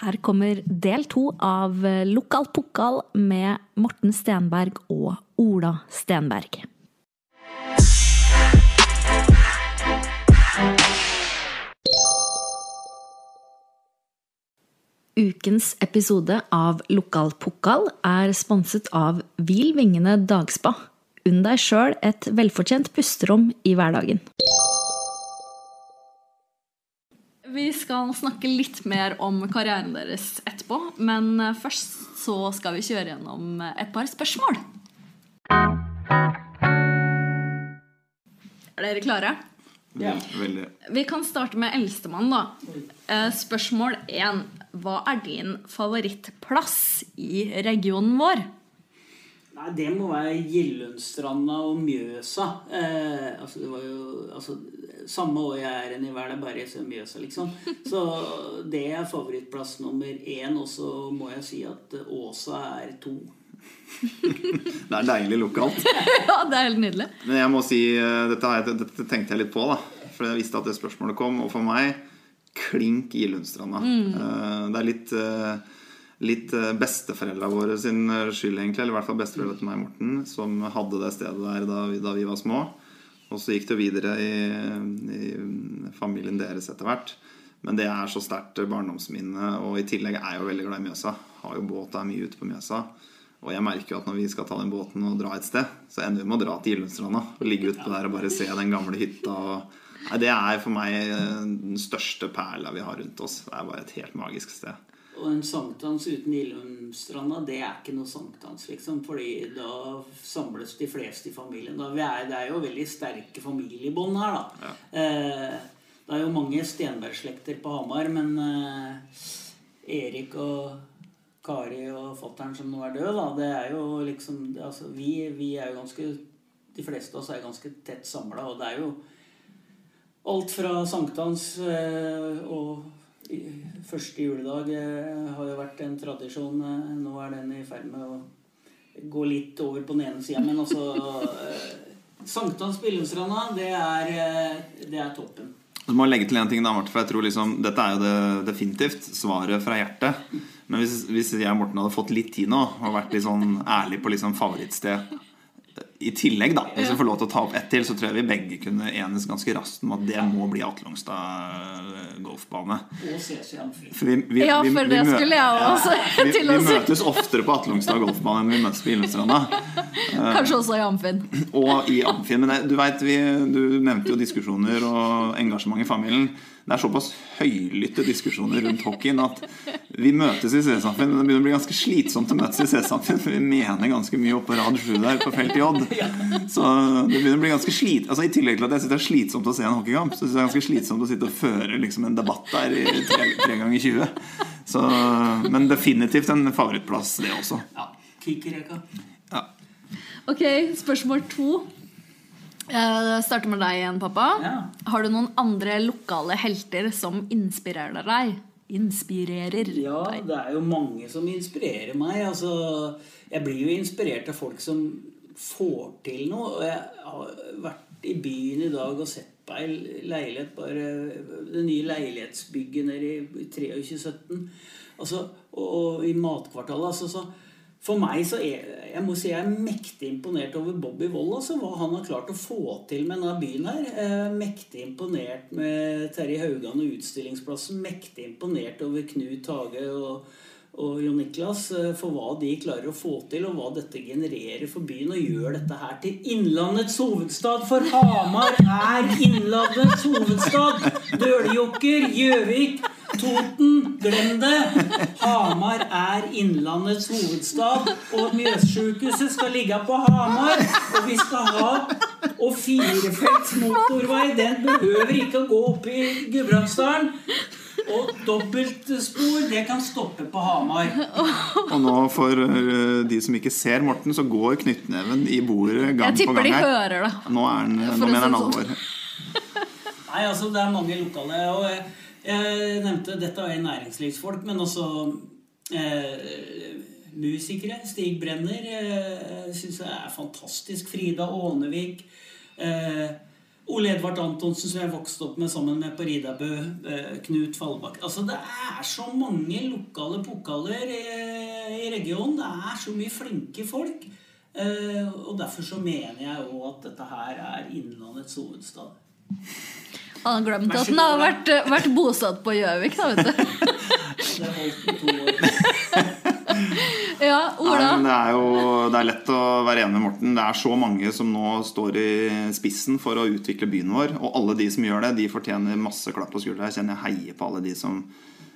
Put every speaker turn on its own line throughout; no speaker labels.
Her kommer del to av Lokal Pokal med Morten Stenberg og Ola Stenberg. Ukens episode av Lokal Pokal er sponset av Hvil vingene dagspa. Unn deg sjøl et velfortjent pusterom i hverdagen. Vi skal snakke litt mer om karrieren deres etterpå, men først så skal vi kjøre gjennom et par spørsmål. Er dere klare?
Ja. Veldig.
Vi kan starte med eldstemann, da. Eh, spørsmål én. Hva er din favorittplass i regionen vår?
Nei, Det må være Gyllundstranda og Mjøsa. Eh, altså, det var jo altså, Samme år jeg er enn i Verden, bare jeg ser Mjøsa, liksom. Så det er favorittplass nummer én. Og så må jeg si at Åsa er to.
det er deilig lokalt.
ja, det er helt nydelig.
Men jeg må si, eh, dette, dette, tenkte jeg litt på, da. For jeg visste at det spørsmålet kom. Og for meg klink i Mm. Eh, det er litt, eh, litt besteforeldra våre sin skyld, egentlig. Eller i hvert fall besteforeldra til meg, Morten, som hadde det stedet der da vi, da vi var små. Og så gikk det videre i, i familien deres etter hvert. Men det er så sterkt barndomsminne. Og i tillegg er jeg jo veldig glad i Mjøsa. Har jo båt er mye ute på Mjøsa. Og jeg merker jo at når vi skal ta den båten og dra et sted, så ender vi med å dra til Gyllundstranda og ligge utpå der og bare se den gamle hytta. Nei, det er for meg eh, den største perla vi har rundt oss. Det er bare et helt magisk sted.
Og en sankthans uten Illumstranda, det er ikke noe sankthans, liksom. Fordi da samles de fleste i familien. Er, det er jo veldig sterke familiebånd her, da. Ja. Eh, det er jo mange Stenberg-slekter på Hamar, men eh, Erik og Kari og fattern som nå er død, da, det er jo liksom altså, vi, vi, er jo ganske De fleste av oss er ganske tett samla, og det er jo alt fra sankthans eh, og første juledag eh, har jo vært en tradisjon. Eh, nå er den i ferd med å gå litt over på den ene sida, men altså eh, Sankthans Billundstranda, det det er toppen.
Du må legge til en ting, da, Martin, for jeg tror liksom, Dette er jo det definitivt svaret fra hjertet. Men hvis, hvis jeg og Morten hadde fått litt tid nå og vært litt sånn ærlig på liksom favorittsted i tillegg, da, hvis vi får lov til å ta opp ett til, så tror jeg vi begge kunne enes ganske raskt om at det må bli Atlongstad eh, golfbane.
For
vi, vi, ja, for det skulle jeg også
ja, vi, vi, møtes oftere på Atlongstad golfbane enn vi møtes på Ilmestranda.
Kanskje også i Amfinn.
Og i Amfinn. Men du vet, du nevnte jo diskusjoner og engasjement i familien det er såpass høylytte diskusjoner rundt hockeyen at vi møtes i C-samfunn. Det begynner å bli ganske slitsomt å møtes i C-samfunn, for vi mener ganske mye oppå rad 7 der på felt J. Så det begynner å bli ganske slit altså, I tillegg til at jeg syns det er slitsomt å se en hockeykamp, så syns jeg det er ganske slitsomt å sitte og føre liksom, en debatt der i tre, tre ganger 20. Så, men definitivt en favorittplass, det også.
Ja. Kikereka.
Ja.
Ok, spørsmål to. Jeg starter med deg igjen, pappa.
Ja.
Har du noen andre lokale helter som inspirerer deg? Inspirerer deg?
Ja, det er jo mange som inspirerer meg. Altså, jeg blir jo inspirert av folk som får til noe. Jeg har vært i byen i dag og sett på ei leilighet, bare det nye leilighetsbygget nede i 2317. Altså, og, og i matkvartalet. Altså, så for meg så er jeg må si jeg er mektig imponert over Bobby Wold. Altså, hva han har klart å få til med denne byen her. Eh, mektig imponert med Terje Haugan og Utstillingsplassen. Mektig imponert over Knut Hage og, og Jon Niklas eh, for hva de klarer å få til, og hva dette genererer for byen. Og gjør dette her til Innlandets hovedstad. For Hamar er Innlandets hovedstad! Døljokker, Gjøvik Toten, glem det! Hamar er Innlandets hovedstad, og Mjøssjukehuset skal ligge på Hamar. Og vi skal ha Og firefelts motorvei, den behøver ikke å gå opp i Gudbrandsdalen. Og dobbeltspor, det kan stoppe på Hamar.
Og nå for eh, de som ikke ser Morten, så går knyttneven i bordet gang på gang.
Jeg tipper de hører det.
Nå, er den, nå mener han sånn. alvor.
Nei, altså det er mange lokale. og jeg nevnte dette er næringslivsfolk, men også eh, musikere. Stig Brenner eh, syns jeg er fantastisk. Frida Ånevik. Eh, Ole Edvard Antonsen, som jeg vokste opp med sammen med på Ridabø. eh, Knut Fallbakk. Altså, det er så mange lokale pokaler i, i regionen. Det er så mye flinke folk. Eh, og derfor så mener jeg òg at dette her er Innlandets hovedstad.
Han har glemt at han har vært, vært bosatt på Gjøvik, da, vet du.
Det holdt to år.
Ja, Ola.
Nei, det er jo det er lett å være enig med Morten. Det er så mange som nå står i spissen for å utvikle byen vår. Og alle de som gjør det, de fortjener masse klapp på skuldra. Jeg kjenner jeg heier på alle de som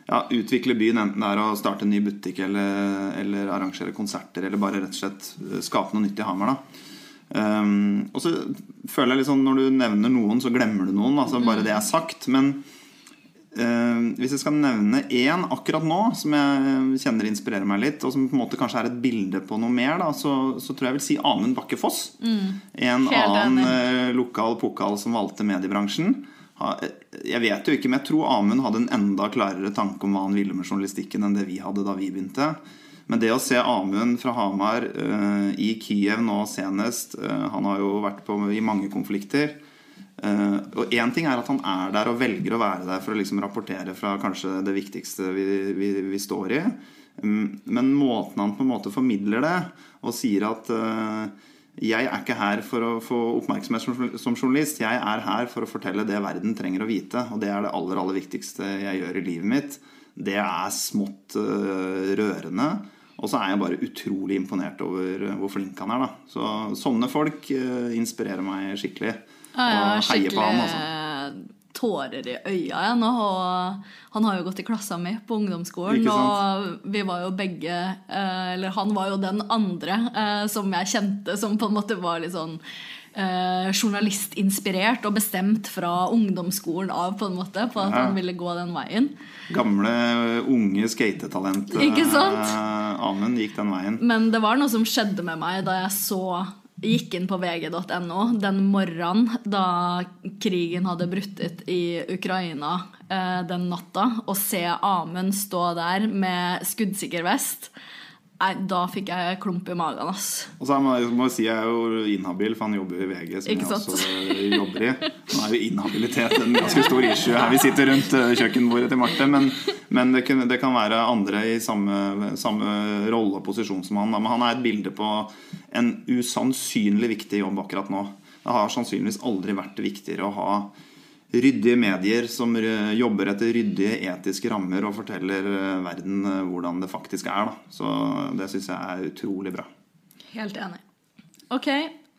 ja, utvikler byen, enten det er å starte en ny butikk eller, eller arrangere konserter, eller bare rett og slett eh, skape noe nytt i Hamar. da Um, og så føler jeg litt sånn Når du nevner noen, så glemmer du noen. Altså Bare det er sagt. Men uh, hvis jeg skal nevne én akkurat nå som jeg kjenner inspirerer meg litt, og som på en måte kanskje er et bilde på noe mer, da, så, så tror jeg jeg vil si Amund Bakke Foss. En
Helt
annen eh, lokal pokal som valgte mediebransjen. Ha- Jeg vet jo ikke, men jeg tror Amund hadde en enda klarere tanke om hva han ville med journalistikken enn det vi hadde da vi begynte. Men det å se Amund fra Hamar uh, i Kiev nå senest uh, Han har jo vært på, i mange konflikter. Uh, og én ting er at han er der og velger å være der for å liksom rapportere fra kanskje det viktigste vi, vi, vi står i. Um, men måten han på en måte formidler det, og sier at jeg er ikke her for å få oppmerksomhet som, journalist. Jeg er her for å fortelle det verden trenger å vite. Og det er det aller, aller viktigste jeg gjør i livet mitt. Det er smått rørende. Og så er jeg bare utrolig imponert over eh, hvor flink han er. da Så Sånne folk eh, inspirerer meg skikkelig.
Ja, har
og heier på han. Altså.
skikkelig tårer i øya igjen. Og han har jo gått i klassa mi på ungdomsskolen, og vi var jo begge eh, Eller han var jo den andre eh, som jeg kjente som på en måte var litt sånn eh, journalistinspirert og bestemt fra ungdomsskolen av, på en måte, på at
Ja.
han ville gå den veien.
Gamle, unge skatetalent
Ikke sant?
eh, Amund gikk den veien.
Men det var noe som skjedde med meg da jeg så gikk inn på vg.no den morgenen da krigen hadde brutt ut i Ukraina eh, den natta, og se Amund stå der med skuddsikker vest. Nei, da fikk jeg klump i magen, ass.
Og så må jeg, si jeg er jo inhabil, for han jobber i VG, som
Ikke
jeg
sant?
også jobber i. Nå er jo inhabilitet en ganske stor issue her. Vi sitter rundt eh, kjøkkenbordet til Marte, men, men det, kan, det kan være andre i samme, samme rolle og posisjon som han. Men han er et bilde på en usannsynlig viktig jobb akkurat nå. Det har sannsynligvis aldri vært viktigere å ha ryddige medier som jobber etter ryddige etiske rammer og forteller eh, verden eh, hvordan det faktisk er. Da. Så det syns jeg er utrolig bra.
Helt enig. Ok,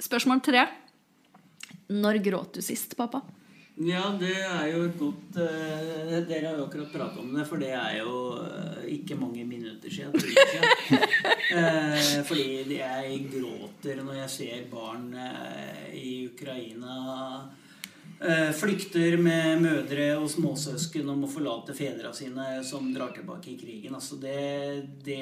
spørsmål tre. Når gråt du sist, pappa?
Ja, det er jo et godt uh, Dere har jo akkurat pratet om det, for det er jo uh, ikke mange minutter siden. Eh, fordi jeg gråter når jeg ser barn i Ukraina flykter med mødre og småsøsken og må forlate fedra sine som drar tilbake i krigen. Altså det, det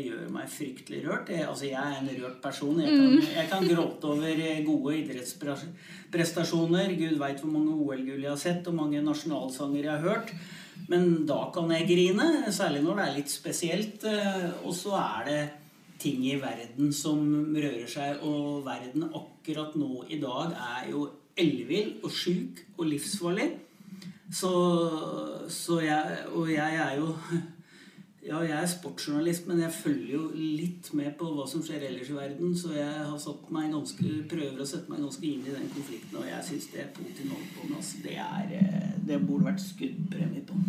gjør meg fryktelig rørt. Jeg, altså jeg er en rørt person. Jeg kan, jeg kan gråte over gode idrettsprestasjoner. Gud veit hvor mange OL-gull jeg har sett, og mange nasjonalsanger jeg har hørt. Men da kan jeg grine, særlig når det er litt spesielt. eh, Og så er det ting i verden som rører seg, og verden akkurat nå i dag er jo ellevill og sjuk og livsfarlig. Så, så jeg Og jeg er jo Ja, jeg er sportsjournalist, men jeg følger jo litt med på hva som skjer ellers i verden, så jeg har satt meg ganske, prøver å sette meg ganske inn i den konflikten, og jeg syns det Putin holder på med, altså, det er eh, Det burde vært skuddpremie på.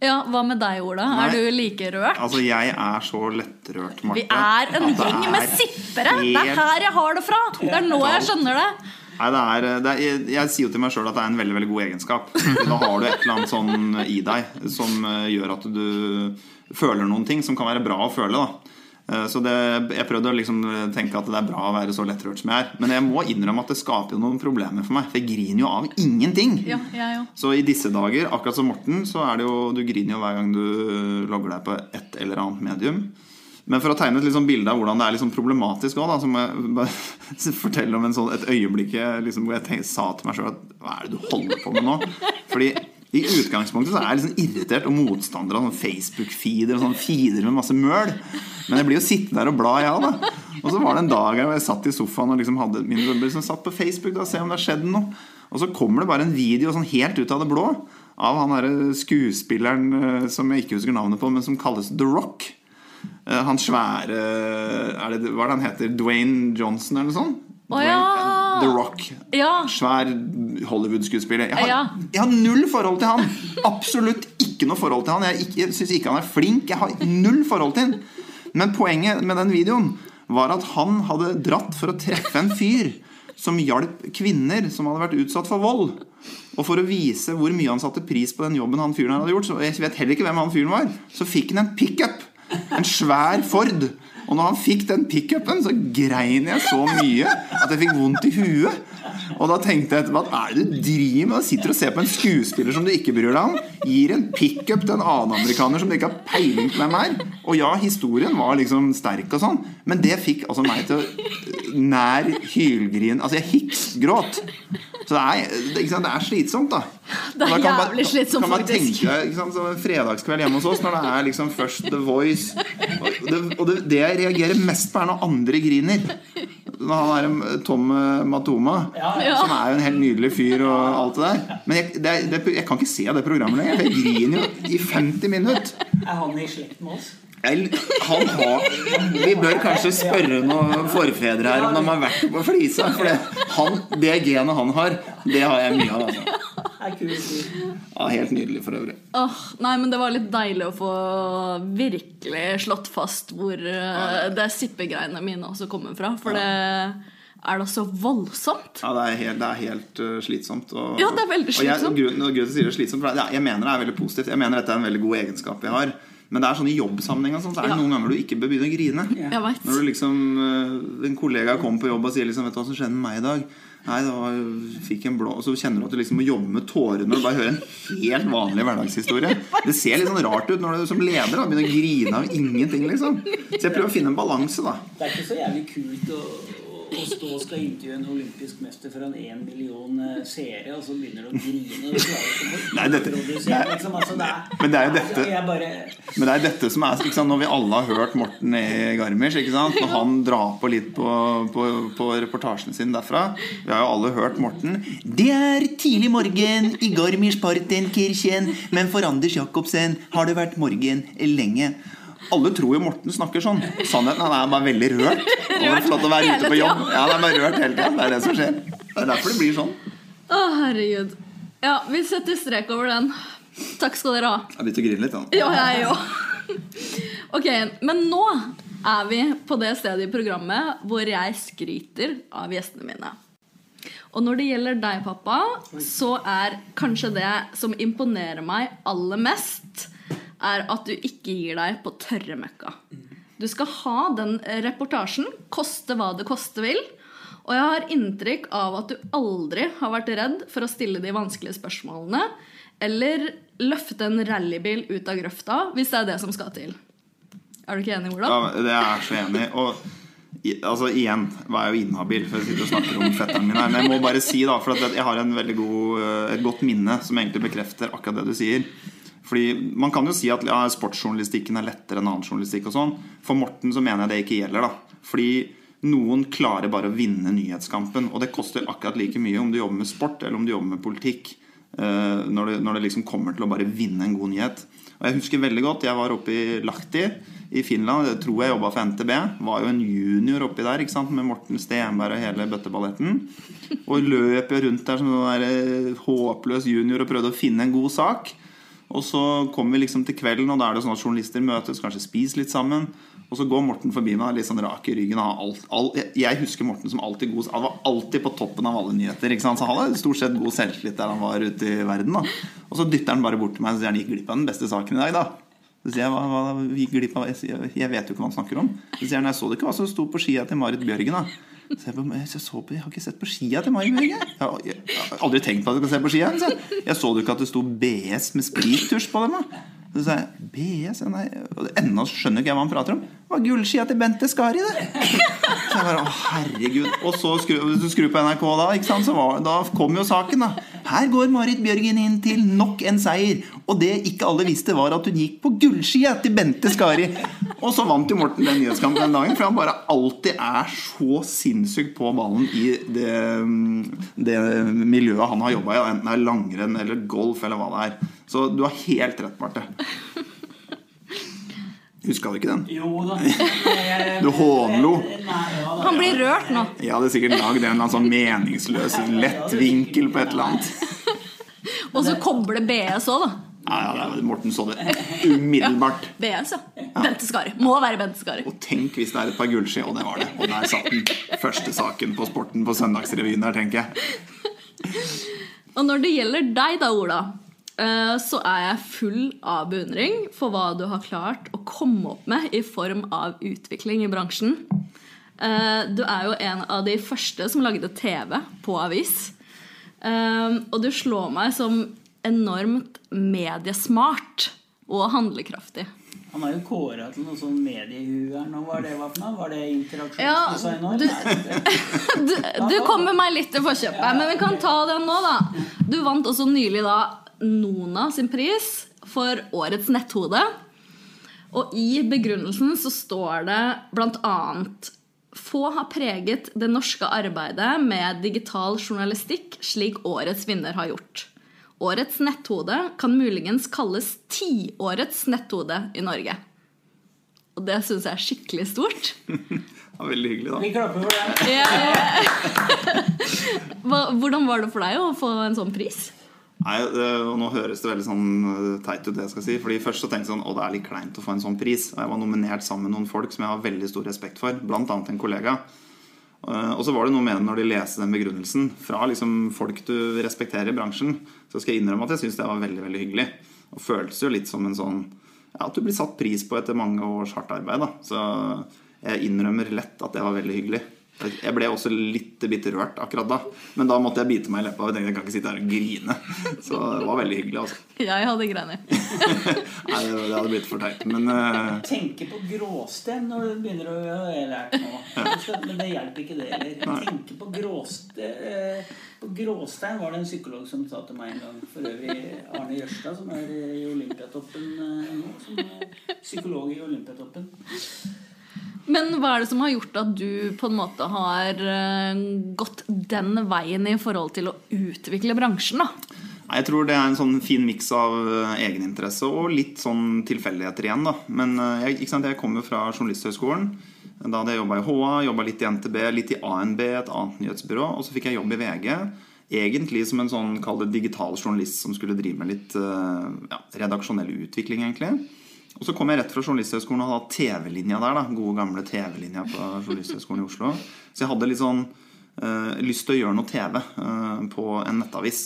Ja, Hva med deg, Ola?
Nei.
Er du like rørt?
Altså, jeg er så lettrørt, Marte.
Vi er en gjeng med
er
sippere! Det er her jeg har det fra! Det er nå jeg skjønner det.
Nei, det er, det er, jeg, jeg sier jo til meg sjøl at det er en veldig veldig god egenskap. Da har du et eller annet sånn i deg som eh, gjør at du føler noen ting som kan være bra å føle. da Eh, Så det, Jeg prøvde å liksom tenke at det er bra å være så lettrørt som jeg er. Men jeg må innrømme at det skaper jo noen problemer for meg. For jeg griner jo av ingenting.
Ja, ja.
Så i disse dager, akkurat som Morten, så er det jo Du griner jo hver gang du logger deg på et eller annet medium. Men for å tegne et liksom bilde av hvordan det er liksom problematisk òg, så må jeg bare fortelle om sånn, et øyeblikk liksom, hvor jeg tenkte, sa til meg sjøl at hva er det du holder på med nå? Fordi i utgangspunktet så er jeg liksom irritert og motstander av sånn Facebook-feeder og sånn feeder med masse møl. Men jeg blir jo sittende der og bla, ja, da. Og så var det en dag hvor jeg satt i sofaen og liksom hadde min som satt på Facebook da, se om det har skjedd noe. Og så kommer det bare en video sånn helt ut av det blå av han derre skuespilleren eh, som jeg ikke husker navnet på, men som kalles The Rock. Eh, Han svære er det, Hva er det han heter? Dwayne Johnson eller noe sånt? Dwayne-
ja.
The Rock.
Ja.
Svær Hollywood-skuespiller. Jeg, har-
Ja.
jeg har null forhold til han. Absolutt ikke noe forhold til han. Jeg, ikke- jeg syns ikke han er flink. Jeg har null forhold til han. Men poenget med den videoen var at han hadde dratt for å treffe en fyr som hjalp kvinner som hadde vært utsatt for vold. Og for å vise hvor mye han satte pris på den jobben han fyren hadde gjort, så jeg vet heller ikke hvem han fyren var, så fikk han en pickup. En svær Ford. Og når han fikk den pickupen, så grein jeg så mye at jeg fikk vondt i huet. Og da tenkte jeg hva er det du driver med? Du sitter og ser på en skuespiller som du ikke bryr deg om. Gir en pickup til en annen amerikaner som du ikke har peiling på hvem er. Og ja, historien var liksom sterk og sånn, men det fikk altså meg til nær hylgrin. Altså, jeg hiksgråt. Så det er, det er slitsomt, da.
Det er
kan man-
jævlig slitsomt,
kan man
faktisk.
tenke, sant, som en fredagskveld hjemme hos oss, når det er liksom først The Voice Og det, og det, det jeg reagerer mest på, er når andre griner. Når han er en Tom Matoma,
Ja,
ja.
som er jo en helt nydelig fyr og alt det der. Men jeg, det, det, jeg kan ikke se det programmet lenger. for Jeg griner jo i 50 minutter.
Er han i slekt med oss?
Jeg, han har Vi bør kanskje spørre noen forfedre her om de har vært på Flisa. For det, han, det genet han har, det har jeg mye av. Altså. Ja, helt nydelig for øvrig.
Oh, nei, men det var litt deilig å få virkelig slått fast hvor uh, det sippegreiene mine også kommer fra. For det er da så voldsomt.
Ja, det er helt, det er helt uh, slitsomt. Og,
Ja, det er veldig
Og jeg,
slitsomt.
grunnen, grunnen til jeg det er slitsomt, for det er- jeg mener det er veldig positivt. Jeg mener dette er en veldig god egenskap jeg har. Men det er sånn i jobbsammenheng sånn, så er det
Ja.
noen ganger du ikke bør begynne å grine.
Ja.
Når du liksom, uh, en kollega kommer på jobb og sier liksom, vet du hva som skjedde med meg i dag? Nei, da fikk en blå Og så kjenner du at du liksom må jobbe med tårer når du bare hører en helt vanlig hverdagshistorie. Det ser litt sånn rart ut når du som leder da, begynner å grine av ingenting, liksom. Så jeg prøver å finne en balanse, da.
Det er ikke så jævlig kult å, å, stå og skal intervjue en olympisk mester foran én million eh, seere, og så begynner du å grine. Og
Nei, dette-
produsere, liksom. altså, det er,
Men det er jo dette-
Jeg bare
Men det er dette som er sant, Når vi alle har hørt Morten E. Garmisch? Når han drar på litt på, på, på reportasjen sin derfra Vi har jo alle hørt Morten Det er tidlig morgen i Garmisch-Partenkirchen Men for Anders Jacobsen har det vært morgen lenge alle tror jo Morten snakker sånn. Sannheten han er bare veldig rørt. rørt få å være ute på jobb. Ja, han er bare rørt hele tiden. Det er det som skjer. Det er derfor det blir sånn.
Å, herregud. Ja, vi setter strek over den. Takk skal dere ha.
Jeg begynte å grine litt. Da.
Ja, jeg òg. Ok, men nå er vi på det stedet i programmet hvor jeg skryter av gjestene mine. Og når det gjelder deg, pappa, så er kanskje det som imponerer meg aller mest, er at du ikke gir deg på tørre møkka. Du skal ha den reportasjen, koste hva det koste vil. Og jeg har inntrykk av at du aldri har vært redd for å stille de vanskelige spørsmålene, eller løfte en rallybil ut av grøfta, hvis det er det som skal til. Er du ikke enig, Olav?
Ja, det er jeg så enig. Og altså, igjen var jeg jo inhabil for jeg sitter og snakker om fetteren min her. Men jeg må bare si da, for jeg har god, eh, et godt minne som egentlig bekrefter akkurat det du sier. Fordi Man kan jo si at ja, sportsjournalistikken er lettere enn annen journalistikk. og sånn. For Morten så mener jeg det ikke gjelder. da. Fordi noen klarer bare å vinne nyhetskampen. Og det koster akkurat like mye om du jobber med sport eller om du jobber med politikk. eh, når, det, når det liksom kommer til å bare vinne en god nyhet. Og Jeg husker veldig godt, jeg var oppe i Lahti i Finland. Jeg tror jeg jobba for NTB. Var jo en junior oppi der ikke sant? med Morten Stenberg og hele bøtteballetten. Og løp rundt der som en eh, håpløs junior og prøvde å finne en god sak. Og så kommer vi liksom til kvelden, og da er det sånn at journalister møtes, kanskje spiser litt sammen. Og så går Morten forbi meg litt sånn rak i ryggen. Alt, alt, jeg husker Morten som alltid god Han var alltid på toppen av alle nyheter. Ikke sant? Så han hadde stort sett god selvtillit der han var ute i verden. da Og så dytter han bare bort til meg og sier han gikk glipp av den beste saken i dag. da Så sier jeg hva, hva gikk glipp av? Jeg, jeg vet jo ikke hva han snakker om. Så sier han jeg så det ikke hva som sto på skia til Marit Bjørgen. da så jeg, på, jeg, så på, jeg har ikke sett på skia til Marit Bjørgen. Jeg, har- aldri tenkt på at jeg skal se på skia. Så jeg, så du ikke at det sto BS med sprittusj på dem. da så sa jeg BS? Nei. Ennå skjønner ikke jeg hva han prater om. Var gullskia til Bente Skari, det. Så jeg bare, å herregud Og så skru, hvis du skrur på NRK da? Så var, da kom jo saken, da. Her går Marit Bjørgen inn til nok en seier. Og det ikke alle visste, var at hun gikk på gullskia til Bente Skari. Og så vant jo Morten den nyhetskampen den dagen, for han bare alltid er så sinnssykt på ballen i det, det miljøet han har jobba i, enten det er langrenn eller golf eller hva det er. Så du har helt rett, Marte. Huska du ikke den?
Jo da.
Du hånlo.
Han blir rørt nå.
Jeg hadde sikkert lagd en sånn meningsløs lett vinkel på et eller annet.
Og så kobler BS òg, da.
Ja, ja, Morten så det umiddelbart.
BS, ja. Bente Skari. Må være Bente Skari.
Og tenk hvis det er et par gullski, og det var det. Og der satt den første saken på Sporten på Søndagsrevyen der, tenker jeg.
Og når det gjelder deg, da, Ola, så er jeg full av beundring for hva du har klart å komme opp med i form av utvikling i bransjen. Eh, Du er jo en av de første som lagde TV på avis. Eh, Og du slår meg som enormt mediesmart og handlekraftig.
Han er jo kåra til noe sånn mediehuer nå. Hva det var for noe? Var det
Ja,
interaksjonsdesign nå?
du-? Du, du kommer meg litt til forkjøpet, men vi kan ta den nå, da. Du vant også nylig da Nona sin pris for årets netthode. Og i begrunnelsen så står det annet Få har preget det norske arbeidet med digital journalistikk slik årets vinner har gjort. Årets netthode kan muligens kalles tiårets netthode i Norge. Og det syns jeg er skikkelig stort.
Ja, veldig hyggelig, da.
Vi klapper for det.
Hvordan var det for deg å få en sånn pris?
Nei, og Nå høres det veldig sånn eh, teit ut, det jeg skal si. Fordi Først så tenkte jeg sånn, å det er litt kleint å få en sånn pris. Og jeg var nominert sammen med noen folk som jeg har veldig stor respekt for. Blant annet en kollega. Eh, Og så var det noe med det når de leste den begrunnelsen fra liksom folk du respekterer i bransjen. Så skal jeg innrømme at jeg syns det var veldig veldig hyggelig. Og føltes jo litt som en sånn ja, At du blir satt pris på etter mange års hardt arbeid. da Så jeg innrømmer lett at det var veldig hyggelig. Jeg ble også litt bitte rørt akkurat da. Men da måtte jeg bite meg i leppa. Jeg tenkte jeg kan ikke sitte her og grine. Så det var veldig hyggelig. altså
Jeg hadde grener.
Nei, det det hadde blitt for teit. Men uh...
Tenke på gråsten når du begynner å gjøre det lært nå. Men det hjelper ikke, det heller. Tenke på gråstein eh, På gråstein var det en psykolog som sa til meg en gang. For øvrig Arne Jørstad, som er i Olympiatoppen eh, nå. Som er psykolog i Olympiatoppen.
Men hva er det som har gjort at du på en måte har eh, gått den veien i forhold til å utvikle bransjen? da?
Jeg tror det er en sånn fin miks av eh, egeninteresse og litt sånn tilfeldigheter igjen. da Men eh, jeg, jeg kommer fra Journalisthøgskolen. Da hadde jeg jobba i HA, jobba litt i NTB, litt i ANB, et annet nyhetsbyrå. Og så fikk jeg jobb i VG. Egentlig som en sånn kall digital journalist som skulle drive med litt ja, redaksjonell utvikling, egentlig. Og så kom jeg rett fra Journalisthøgskolen og hadde TV-linja der. da Gode, gamle TV-linja på Journalisthøgskolen i Oslo. Så jeg hadde litt sånn uh, lyst til å gjøre noe TV uh, på en nettavis.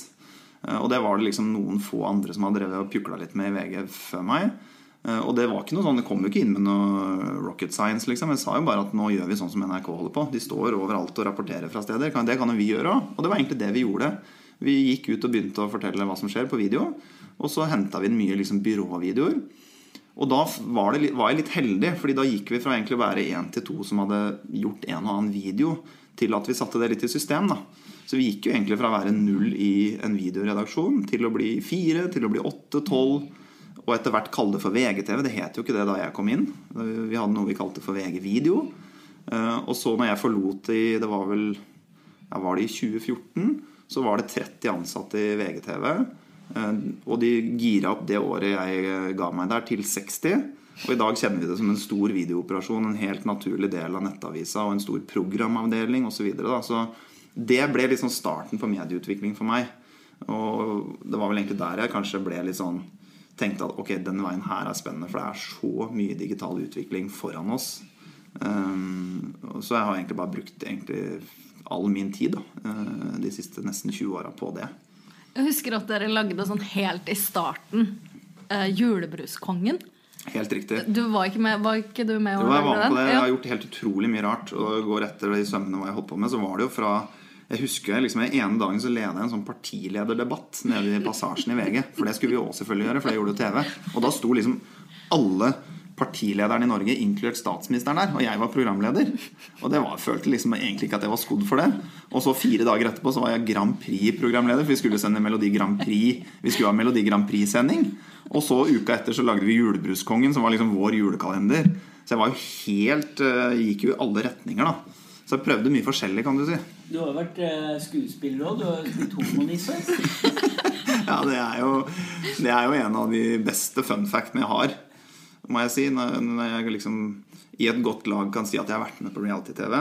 Uh, Og det var det liksom noen få andre som hadde drevet og pjukla litt med i VG før meg. Og det var ikke noe sånn, det kom jo ikke inn med noe rocket science. liksom Jeg sa jo bare at nå gjør vi sånn som NRK holder på. De står overalt og rapporterer fra steder. Det kan jo vi gjøre òg. Og det var egentlig det vi gjorde. Vi gikk ut og begynte å fortelle hva som skjer på video. Og så henta vi inn mye liksom byråvideoer. Og da var, det, var jeg litt heldig, fordi da gikk vi fra egentlig å være én til to som hadde gjort en og annen video, til at vi satte det litt i system. da. Så vi gikk jo egentlig fra å være null i en videoredaksjon til å bli fire, til å bli åtte, tolv, og etter hvert kalle det for VGTV. Det het jo ikke det da jeg kom inn. Vi hadde noe vi kalte for VG-video. Eh, Og så når jeg forlot i Det var vel ja, var det i 2014, så var det 30 ansatte i VGTV. Eh, Og de gira opp det året jeg eh, ga meg der, til 60. Og i dag kjenner vi det som en stor videooperasjon, en helt naturlig del av nettavisa og en stor programavdeling osv. Så, videre, så det ble liksom starten på medieutvikling for meg. Og det var vel egentlig der jeg kanskje ble litt sånn tenkte at ok, denne veien her er spennende, for det er så mye digital utvikling foran oss. Um, så jeg har egentlig bare brukt egentlig all min tid da, eh, de siste nesten 20 åra på det.
Jeg husker at dere lagde sånn helt i starten eh, Julebruskongen.
Helt riktig.
Du var ikke med, var ikke du med?
Jo, jeg var med på det. Jeg har gjort helt utrolig mye rart. Og går etter de sømmene hva jeg holdt på med. Så var det jo fra Jeg husker liksom Den ene dagen så leda jeg en sånn partilederdebatt nede i passasjen i VG. For det skulle vi også selvfølgelig gjøre, for det gjorde jo TV. Og da sto liksom alle partilederne i Norge, inkludert statsministeren der. Og jeg var programleder. Og det var, følte liksom egentlig ikke at jeg var skodd for det. Og så fire dager etterpå så var jeg Grand Prix-programleder, for vi skulle sende Melodi Grand Prix. Vi skulle ha Melodi Grand Prix-sending. Og så uka etter så lagde vi Julebruskongen, som var liksom vår julekalender. Så jeg var jo helt eh, Gikk jo i alle retninger, da. Så jeg prøvde mye forskjellig, kan du si.
Du har vært eh, skuespiller òg. Du har spilt homonisse.
Ja, det er, jo, det er jo en av de beste fun factene jeg har, må jeg si. Når, når jeg liksom i et godt lag kan si at jeg har vært med på reality-TV.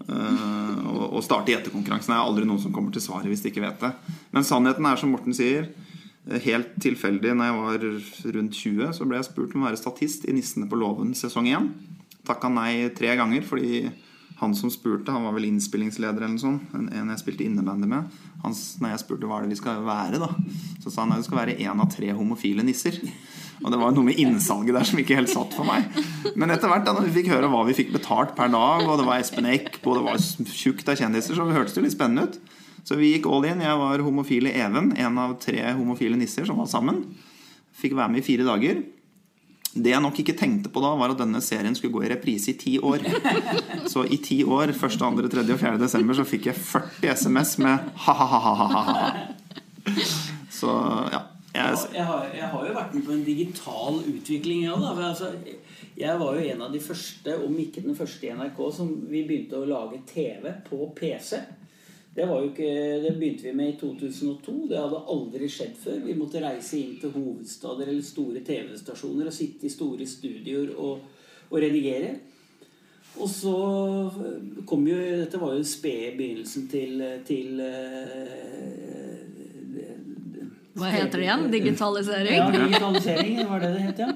Uh, og, og starte gjettekonkurransen er aldri noen som kommer til svaret hvis de ikke vet det. Men sannheten er, som Morten sier, helt tilfeldig når jeg var rundt 20, så ble jeg spurt om å være statist i 'Nissene på låven' sesong 1. Takka nei tre ganger fordi han som spurte, han var vel innspillingsleder eller noe sånt, en, jeg spilte innebandy med. Han, når jeg spurte hva det vi skal være, da, så sa han at det skal være én av tre homofile nisser. Og det var noe med innsalget der som ikke helt satt for meg. Men etter hvert da når vi fikk høre hva vi fikk betalt per dag, og det var Espen Eckbo, det var tjukt av kjendiser, så hørtes det litt spennende ut. Så vi gikk all in. Jeg var homofile Even, en av tre homofile nisser som var sammen. Fikk være med i fire dager. Det jeg nok ikke tenkte på da, var at denne serien skulle gå i reprise i ti år. Så i ti år, 1., 2., 3. og 4. desember, så fikk jeg 40 SMS med ha-ha-ha-ha-ha. Så ja. Jeg,
Jeg har, jeg har jo vært med på en digital utvikling, òg. Altså, jeg var jo en av de første, om ikke den første i NRK, som vi begynte å lage TV på PC. Det, var jo ikke, det begynte vi med i 2002. Det hadde aldri skjedd før. Vi måtte reise inn til hovedstader eller store TV-stasjoner og sitte i store studioer og, og redigere. Og så kom jo Dette var jo spede begynnelsen til, til eh,
Hva heter det igjen? Digitalisering?
ja, digitalisering var det det het, ja.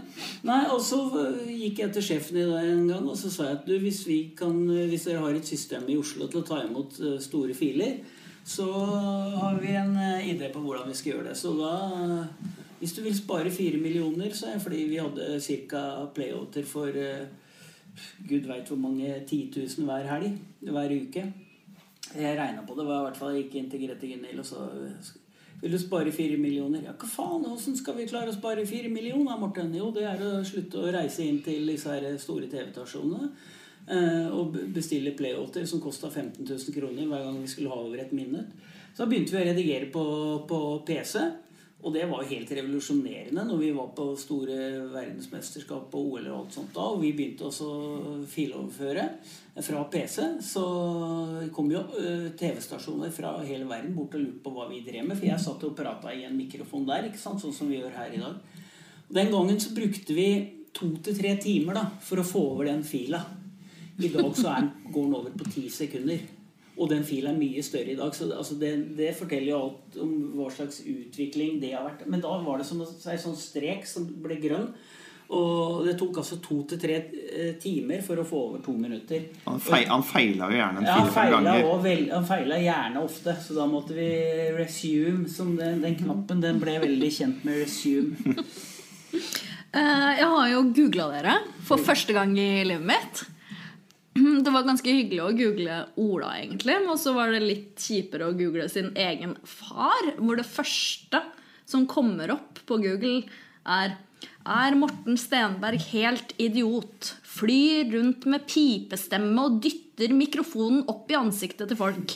Nei, og så gikk jeg til sjefen i dag en gang og så sa jeg at du, hvis, vi kan, hvis dere har et system i Oslo til å ta imot eh, store filer, så har vi en eh, idé på hvordan vi skal gjøre det. Så da Hvis du vil spare fire millioner, så er det fordi vi hadde ca. playouter for eh, gud veit hvor mange 10 000 hver helg, hver uke. Jeg regna på det. var i hvert fall ikke integrert i Gunhild og sa vil du spare fire millioner? Ja, hva faen? Hvordan skal vi klare å spare fire millioner, Morten? Jo, det er å slutte å reise inn til disse her store TV-stasjonene eh, og bestille playoter som kosta 15 000 kroner hver gang vi skulle ha over et minutt. Så begynte vi å redigere på, på PC. Og det var helt revolusjonerende når vi var på store verdensmesterskap og OL og alt sånt da. Og vi begynte også å filoverføre fra PC. Så kom jo eh, TV-stasjoner fra hele verden bort og lurte på hva vi drev med. For jeg satt og prata i en mikrofon der, ikke sant? sånn som vi gjør her i dag. Og den gangen så brukte vi to til tre timer da, for å få over den fila. I dag så er går den over på ti sekunder. Og den filen er mye større i dag. Så det, altså det, det forteller jo alt om hva slags utvikling det har vært. Men da var det som en sånn strek som ble grønn. Og det tok altså to til tre eh, timer for å få over to minutter.
han, feil, han feila jo gjerne en
Ja,
fire-fem ganger.
vel, han feila gjerne ofte, så da måtte vi resume. Som den, den knappen den ble veldig kjent med resume.
Eh, Jeg har jo googla dere for første gang i livet mitt. Det var ganske hyggelig å google Ola, egentlig. Og så var det litt kjipere å google sin egen far. Hvor det første som kommer opp på Google, er Er Morten Stenberg helt idiot? Flyr rundt med pipestemme og dytter mikrofonen opp i ansiktet til folk.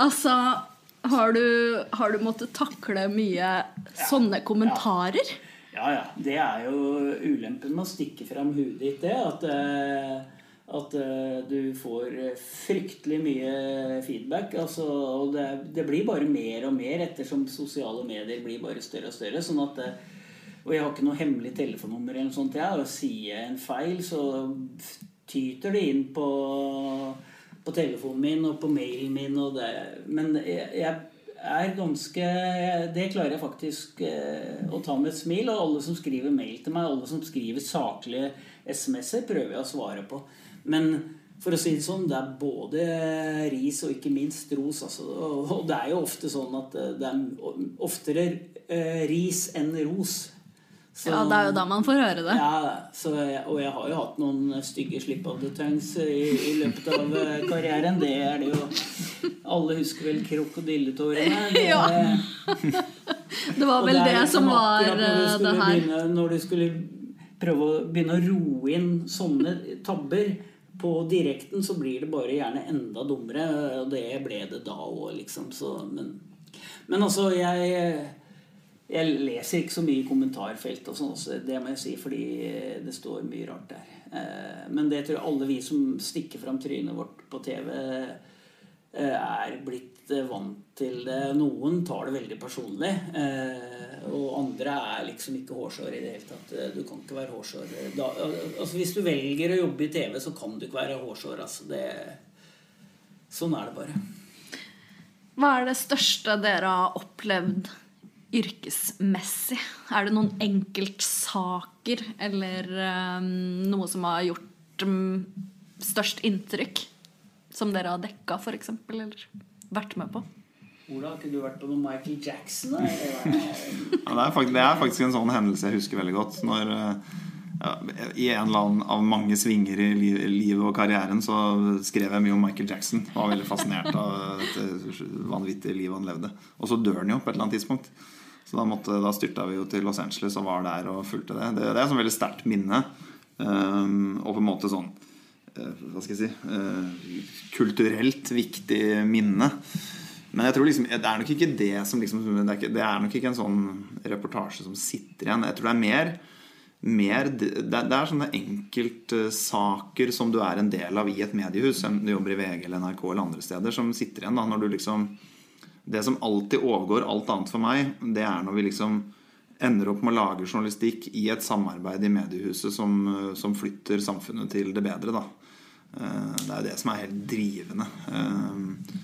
Altså har du, har du måttet takle mye sånne kommentarer?
Ja, ja. Det er jo ulempen med å stikke fram huet ditt, det. At, eh, at eh, du får fryktelig mye feedback. Altså, og det, det blir bare mer og mer ettersom sosiale medier blir bare større og større. sånn at eh, og jeg har ikke noe hemmelig telefonnummer, eller noe sånt, jeg, og sier jeg en feil, så tyter det inn på, på telefonen min og på mailen min. Og det. Men jeg, jeg er ganske Det klarer jeg faktisk eh, å ta med et smil. Og alle som skriver mail til meg, alle som skriver saklige SMS-er, prøver jeg å svare på. Men for å si det sånn, det er både ris og ikke minst ros. Altså. Og, det er jo ofte sånn at eh, det er oftere eh, ris enn ros. Så-
Ja, det er jo da man får høre det.
ja, så og jeg har jo hatt noen stygge slip of the tongues i, i løpet av eh, karrieren. Det er det jo Alle husker vel krokodilletårene. Det,
Ja. Det var vel det,
det
som var det her.
Begynne, når du skulle prøve å begynne å roe inn sånne tabber på direkten, så blir det bare gjerne enda dummere. Og det ble det da òg, liksom. Så, men, men altså, jeg Jeg leser ikke så mye i kommentarfelt, og sånn det må jeg si, fordi det står mye rart der. Eh, men det tror jeg alle vi som stikker fram trynet vårt på TV, er blitt eh, vant til det. Noen tar det veldig personlig, og andre er liksom ikke hårsåre i det hele tatt. Du kan ikke være hårsår. Da, altså hvis du velger å jobbe i TV, så kan du ikke være hårsår. Altså det, sånn er det bare.
Hva er det største dere har opplevd yrkesmessig? Er det noen enkeltsaker eller um, noe som har gjort um, størst inntrykk? Som dere har dekka, f.eks., eller vært med på?
Ola, har ikke du vært på noe Michael Jackson?
Ja, det, er faktisk, det, er faktisk, en sånn hendelse jeg husker veldig godt. Når uh, ja, I en eller annen av mange svinger i livet og karrieren så skrev jeg mye om Michael Jackson. Var veldig fascinert av et vanvittige livet han levde. Og så dør han jo på et eller annet tidspunkt. Så da, måtte, da styrta vi jo til Los Angeles og var der og fulgte det. Det, det er et veldig sterkt minne. Um, og på en måte sånn Hva skal jeg si uh, Kulturelt viktig minne. Men jeg tror liksom, det er nok ikke det som liksom, det, er ikke, det er nok ikke en sånn reportasje som sitter igjen. Jeg tror det er mer, mer det, det, er sånne enkeltsaker som du er en del av i et mediehus, enten du jobber i VG eller NRK eller andre steder, som sitter igjen da når du liksom det som alltid overgår alt annet for meg, det er når vi liksom ender opp med å lage journalistikk i et samarbeid i mediehuset som, som flytter samfunnet til det bedre. Da. Eh, det er det som er helt drivende. Eh,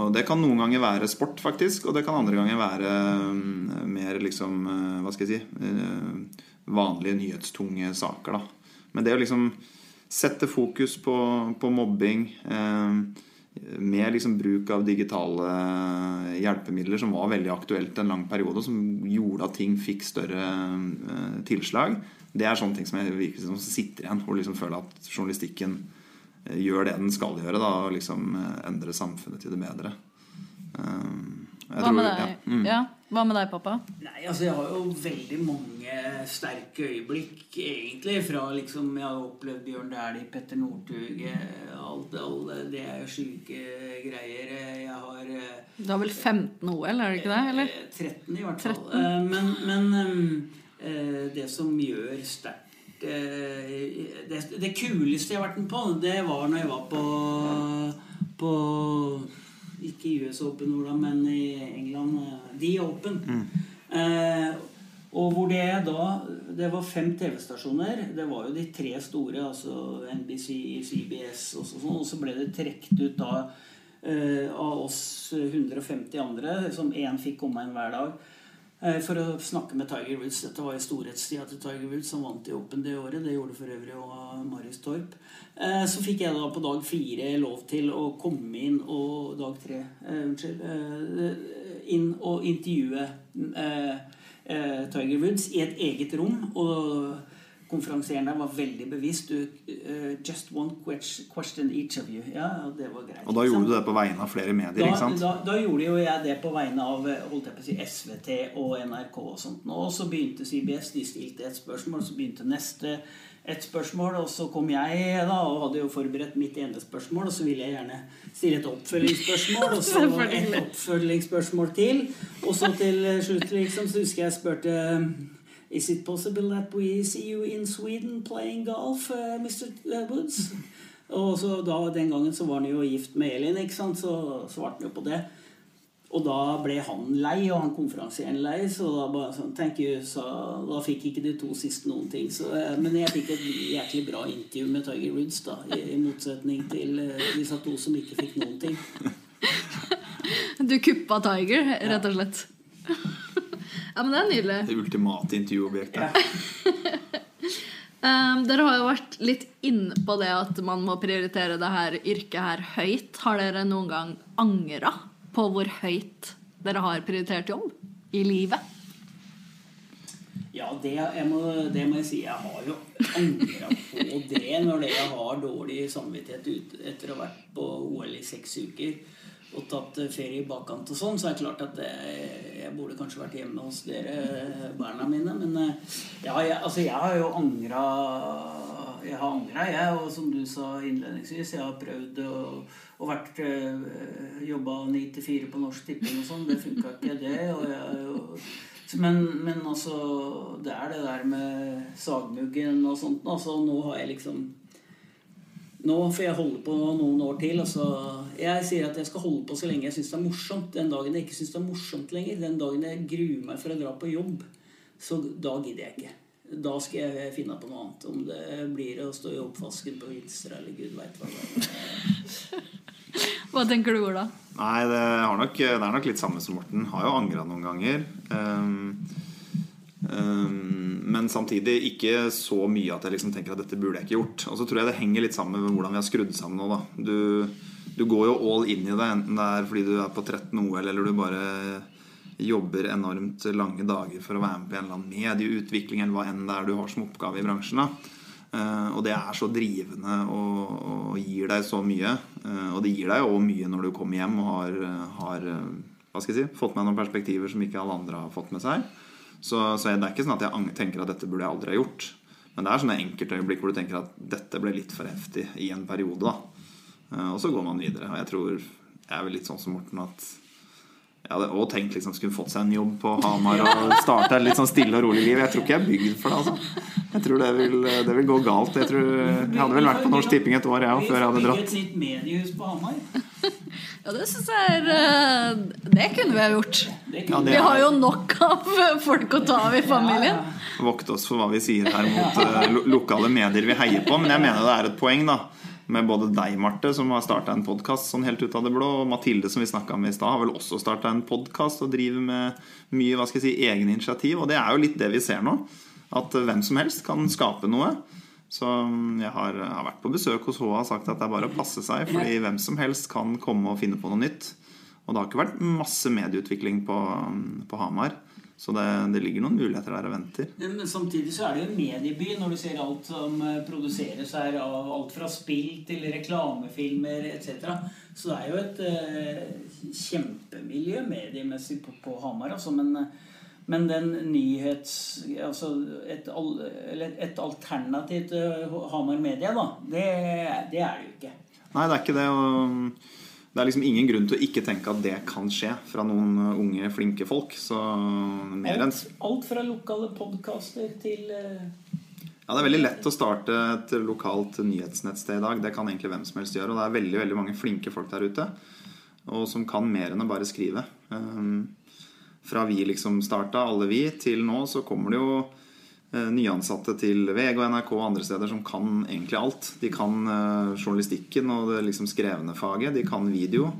og det kan noen ganger være sport, faktisk, og det kan andre ganger være eh, mer liksom Hva skal jeg si Vanlige nyhetstunge saker, da. Men det å liksom sette fokus på, på mobbing med liksom bruk av digitale hjelpemidler som var veldig aktuelt en lang periode, og som gjorde at ting fikk større tilslag. Det er sånne ting som jeg virkelig som sitter igjen og liksom føler at journalistikken gjør det den skal gjøre. Da, og liksom uh, endre samfunnet til det bedre.
Hva, tror, med deg? Ja. Mm. Ja. Hva med deg, pappa?
Nei, altså Jeg har jo veldig mange sterke øyeblikk, egentlig. Fra liksom Jeg har opplevd Bjørn Dæhlie, Petter Northug Alt, alt det er sjuke greier. Jeg har eh,
Du har vel 15 OL, er det ikke det? eller?
13 eh, i hvert fall. 13. Eh, men, men det som gjør sterkt det, det, kuleste jeg har vært med på, det var når jeg var på, på ikke US Open, Ola, men i England. The Open. Mm. Eh, og hvor det da Det var fem TV-stasjoner. Det var jo de tre store, altså NBC, CBS og sånn. Og så ble det trukket ut da eh, av oss 150 andre, som én fikk komme inn hver dag. Eh, for å snakke med Tiger Woods. Dette var i storhetstida til Tiger Woods, som vant i Open det året. Det gjorde for øvrig òg Marius Torp. Eh, så fikk jeg da på dag fire lov til å komme inn og Dag tre, uh, unnskyld. inn og intervjue Tiger Woods i et eget rom. Og konferansieren der var veldig bevisst. Du, uh, just one question each of you. Ja, og det var greit.
Og da gjorde du det på vegne av flere medier?
Da,
ikke sant?
Da, da, gjorde jo jeg det på vegne av eh, holdt jeg på å si, SVT og NRK og sånt. Og så begynte CBS. De stilte et spørsmål, så begynte neste et spørsmål, og så kom jeg da og hadde jo forberedt mitt ene spørsmål, og så ville jeg gjerne stille et oppfølgingsspørsmål, og så et oppfølgingsspørsmål til. Og så til slutt, liksom, så husker jeg spurte Is it possible that we see you in Sweden playing golf, uh, Mr. Woods? Og så da, Den gangen så var han jo gift med Elin, ikke sant? så svarte han jo på det. Og da ble han lei, og han konferansieren lei, så da bare sånn Thank you, så da fikk ikke de to siste noen ting. Så, eh, men jeg fikk et jæklig bra intervju med Tiger Woods, da, i, i motsetning til uh, disse to som ikke fikk noen ting.
Du kuppa Tiger, rett og slett? Ja, men det er nydelig.
Det ultimate intervjuobjektet.
um, dere har jo vært litt inne på det at man må prioritere det her yrket her høyt. Har dere noen gang angra på hvor høyt dere har prioritert jobb i livet?
Ja, det, jeg må, det må jeg si. Jeg har jo angra på det når jeg har dårlig samvittighet ut, etter å ha vært på OL i seks uker og tatt eh, ferie i bakkant og sånn, så er det klart at jeg, jeg burde kanskje vært hjemme hos dere, eh, barna mine. Men eh, ja, jeg, altså jeg har jo angra Jeg har angra, jeg. Og som du sa innledningsvis, jeg har prøvd å, å vært jobba ni til fire på Norsk Tipping og sånn. Det funka ikke, det. Og jeg Men, men altså Det er det der med sagmuggen og sånt. Altså, nå har jeg liksom Nå får jeg holde på noen år til. Altså, jeg sier at jeg skal holde på så lenge jeg syns det er morsomt. Den dagen jeg ikke syns det er morsomt lenger, den dagen jeg gruer meg for å dra på jobb, så da gidder jeg ikke. Da skal jeg finne på noe annet. Om det blir å stå i oppvasken på Vinstra eller gud veit hva.
Hva tenker du, Ola?
Nei, det, har nok, det er nok litt samme som Morten. Har jo angra noen ganger. Um, um, men samtidig ikke så mye at jeg liksom tenker at dette burde jeg ikke gjort. Og så tror jeg det henger litt sammen med hvordan vi har skrudd sammen nå. Da. Du, du går jo all in i det, enten det er fordi du er på 13 OL, eller du bare jobber enormt lange dager for å være med på en eller annen medieutvikling, eller hva enn det er du har som oppgave i bransjen. da Uh, og det er så drivende og, og, gir deg så mye. Uh, og det gir deg jo mye når du kommer hjem og har, har si, fått med noen perspektiver som ikke alle andre har fått med seg. Så, så det er ikke sånn at jeg tenker at dette burde jeg aldri ha gjort. Men det er sånne enkeltøyeblikk hvor du tenker at dette ble litt for heftig i en periode. da uh, Og så går man videre. Og jeg tror jeg er vel litt sånn som Morten at jeg hadde også tenkt liksom skulle fått seg en jobb på Hamar og starta et litt sånn stille og rolig liv. Jeg tror ikke jeg er bygd for det. altså Jeg tror det vil, det vil gå galt. Jeg, tror, jeg hadde vel vært på Norsk Tipping et år jeg, før jeg hadde dratt.
et nytt mediehus på Hamar.
Ja, det syns jeg er eh, Det kunne vi ha gjort.
Ja,
Vi har jo nok av folk å ta av i familien.
Vokte oss for hva vi sier her mot eh, lo lokale medier vi heier på. Men jeg mener det er et poeng, da. Med både deg, Marte, som har starta en podkast sånn helt ut av det blå, og Mathilde, som vi snakka med i stad, har vel også starta en podkast og driver med mye hva skal jeg si, egen initiativ. Og det er jo litt det vi ser nå. At hvem som helst kan skape noe. Så mm, jeg har, har vært på besøk hos HA og sagt at det er bare å passe seg, fordi hvem som helst kan komme og finne på noe nytt. Og det har ikke vært masse medieutvikling på, mm, på Hamar. Så det, det ligger noen muligheter der og venter.
Men samtidig så er det jo en medieby når du ser alt som eh, produseres her, av alt fra spill til reklamefilmer etc. Så det er jo et eh, kjempemiljø mediemessig på, på Hamar. Altså, men, eh, men den nyhets... Altså et, et alternativ til Hamar Media, da, det, det er det jo ikke.
Nei, det er ikke det. Og det er liksom ingen grunn til å ikke tenke at det kan skje fra noen unge, flinke folk. Så mer enn
Alt, alt fra lokale podkaster til eh,
Ja, det er veldig lett å starte et lokalt nyhetsnettsted i dag. Det kan egentlig hvem som helst gjøre. Og det er veldig, veldig mange flinke folk der ute. Og som kan mer enn å bare skrive. Um, fra vi liksom starta, alle vi, til nå så kommer det jo eh, nyansatte til VG og NRK og andre steder som kan egentlig alt. De kan eh, journalistikken og det liksom skrevne faget. De kan video.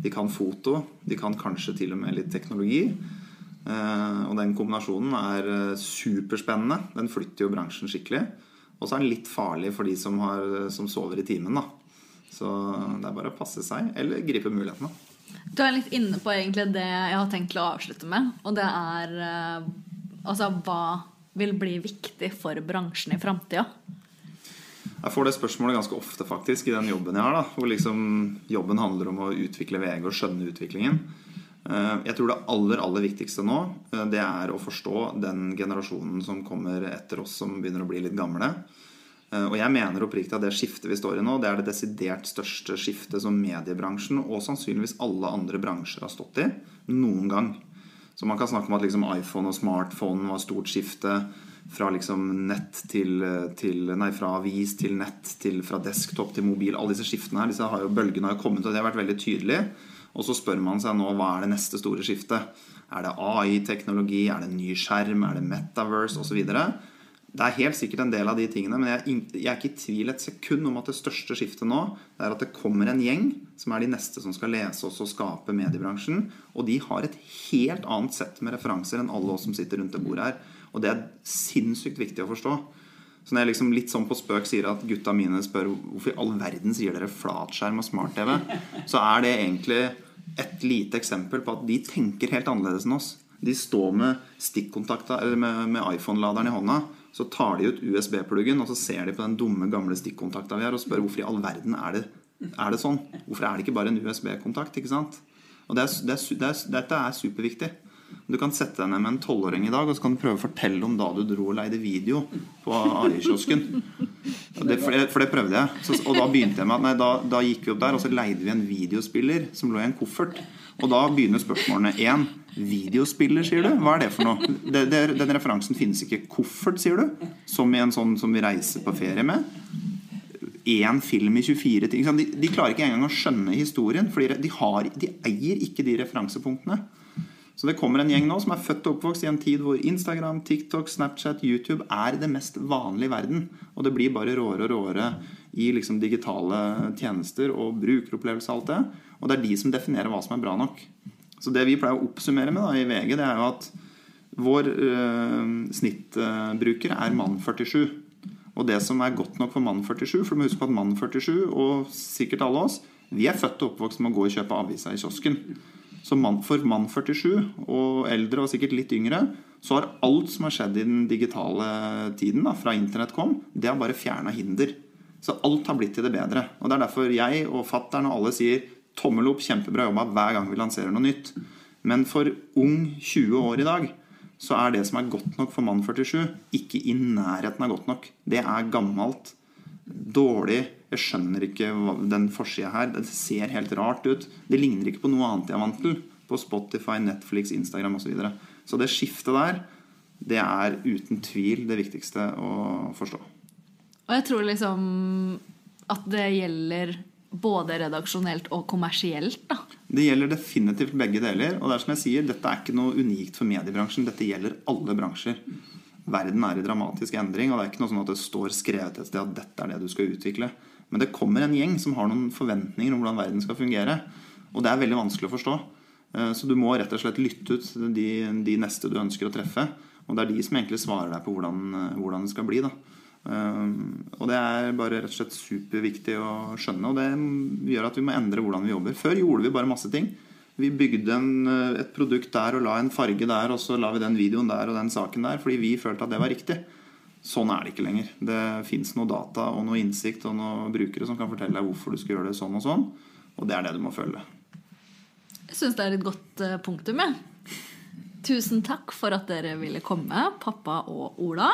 De kan foto. De kan kanskje til og med litt teknologi. Eh, og den kombinasjonen er superspennende. Den flytter jo bransjen skikkelig. Og så er den litt farlig for de som, har, som sover i timen. da. Så det er bare å passe seg, eller gripe mulighetene.
Du er litt inne på egentlig det jeg har tenkt å avslutte med. Og det er eh, altså hva vil bli viktig for bransjen i framtida?
Jeg får det spørsmålet ganske ofte faktisk i den jobben jeg har. da, Hvor liksom jobben handler om å utvikle VG og skjønne utviklingen. Eh, Jeg tror det aller aller viktigste nå eh, Det er å forstå den generasjonen som kommer etter oss som begynner å bli litt gamle. Eh, Og jeg mener oppriktig at det skiftet vi står i nå, det er det desidert største skiftet som mediebransjen og sannsynligvis alle andre bransjer har stått i noen gang. Så man kan snakke om at liksom iPhone og smartphone var stort skifte. Fra liksom til, til Nei, fra avis til nett, til fra desktop til mobil. Alle disse skiftene her, disse har jo, bølgene har jo kommet, og det har vært veldig tydelig. Og så spør man seg nå hva er det neste store skiftet. Er det AI-teknologi? Er det ny skjerm? Er det metaverse? Osv. Det er helt sikkert en del av de tingene, men jeg, jeg er ikke i tvil et sekund om at det største skiftet nå det er at det kommer en gjeng som er de neste som skal lese oss og skape mediebransjen. Og de har et helt annet sett med referanser enn alle oss som sitter rundt det bordet her. Og det er sinnssykt viktig å forstå. Så når jeg liksom litt sånn på spøk sier at gutta mine spør hvorfor i all verden sier dere flatskjerm og smart-TV, så er det egentlig et lite eksempel på at de tenker helt annerledes enn oss. De står med stikkontakta, eller med, med iPhone-laderen i hånda. Så tar de ut USB-pluggen og så ser de på den dumme gamle stikkontakta vi har, og spør hvorfor i all verden er det, er det sånn. Hvorfor er det ikke bare en USB-kontakt? ikke sant? Og det er, det er, det Dette er superviktig. Du kan sette deg ned med en tolvåring i dag og så kan du prøve å fortelle om da du dro og leide video på AI-kiosken. For, for det prøvde jeg. Så, og da begynte jeg med at nei, da, da gikk vi opp der og så leide vi en videospiller som lå i en koffert. Og da begynner spørsmålene. Én, Videospiller, sier du? Hva er det for noe? Det, det, den referansen finnes ikke. Koffert, sier du? Som i en sånn som vi reiser på ferie med? Én film i 24 ting. De, de klarer ikke engang å skjønne historien, for de, har, de eier ikke de referansepunktene. Så det kommer en gjeng nå som er født og oppvokst i en tid hvor Instagram, TikTok, Snapchat, YouTube er det mest vanlige i verden. Og det blir bare råere og råere i liksom digitale tjenester og brukeropplevelse og alt det. Og det er de som definerer hva som er bra nok. Så det vi pleier å oppsummere med da, i VG, det er jo at vår øh, snittbruker er mann 47. Og det som er godt nok for mann 47 For du må huske på at mann 47, og sikkert alle oss, vi er født og oppvokst med å gå og kjøpe avisa i kiosken. Så for mann 47 og eldre og sikkert litt yngre, så har alt som har skjedd i den digitale tiden, da, fra internett kom, det har bare fjerna hinder. Så alt har blitt til det bedre. Og det er derfor jeg og fattern og alle sier tommel opp, kjempebra jobba hver gang vi lanserer noe nytt. Men for ung 20 år i dag så er det som er godt nok for mann 47, ikke i nærheten av godt nok. Det er gammelt, dårlig jeg skjønner ikke den forsida her. Det ser helt rart ut. Det ligner ikke på noe annet jeg er vant til. På Spotify, Netflix, Instagram osv. Så, videre. så det skiftet der, det er uten tvil det viktigste å forstå.
Og jeg tror liksom at det gjelder både redaksjonelt og kommersielt, da.
Det gjelder definitivt begge deler. Og det er som jeg sier, dette er ikke noe unikt for mediebransjen. Dette gjelder alle bransjer verden er i dramatisk endring, og det er ikke noe sånn at det står skrevet et sted at dette er det du skal utvikle. Men det kommer en gjeng som har noen forventninger om hvordan verden skal fungere. Og det er veldig vanskelig å forstå. Eh, så du må rett og slett lytte ut de, de neste du ønsker å treffe. Og det er de som egentlig svarer deg på hvordan, eh, hvordan det skal bli. Da. Eh, og det er bare rett og slett superviktig å skjønne, og det gjør at vi må endre hvordan vi jobber. Før gjorde vi bare masse ting. Vi bygde en, et produkt der og la en farge der, og så la vi den videoen der og den saken der fordi vi følte at det var riktig. Sånn er det ikke lenger. Det fins noe data og noe innsikt og noen brukere som kan fortelle deg hvorfor du skal gjøre det sånn og sånn. Og det er det du må følge.
Jeg syns det er et godt eh, punktum. Jeg. Tusen takk for at dere ville komme, pappa og Ola.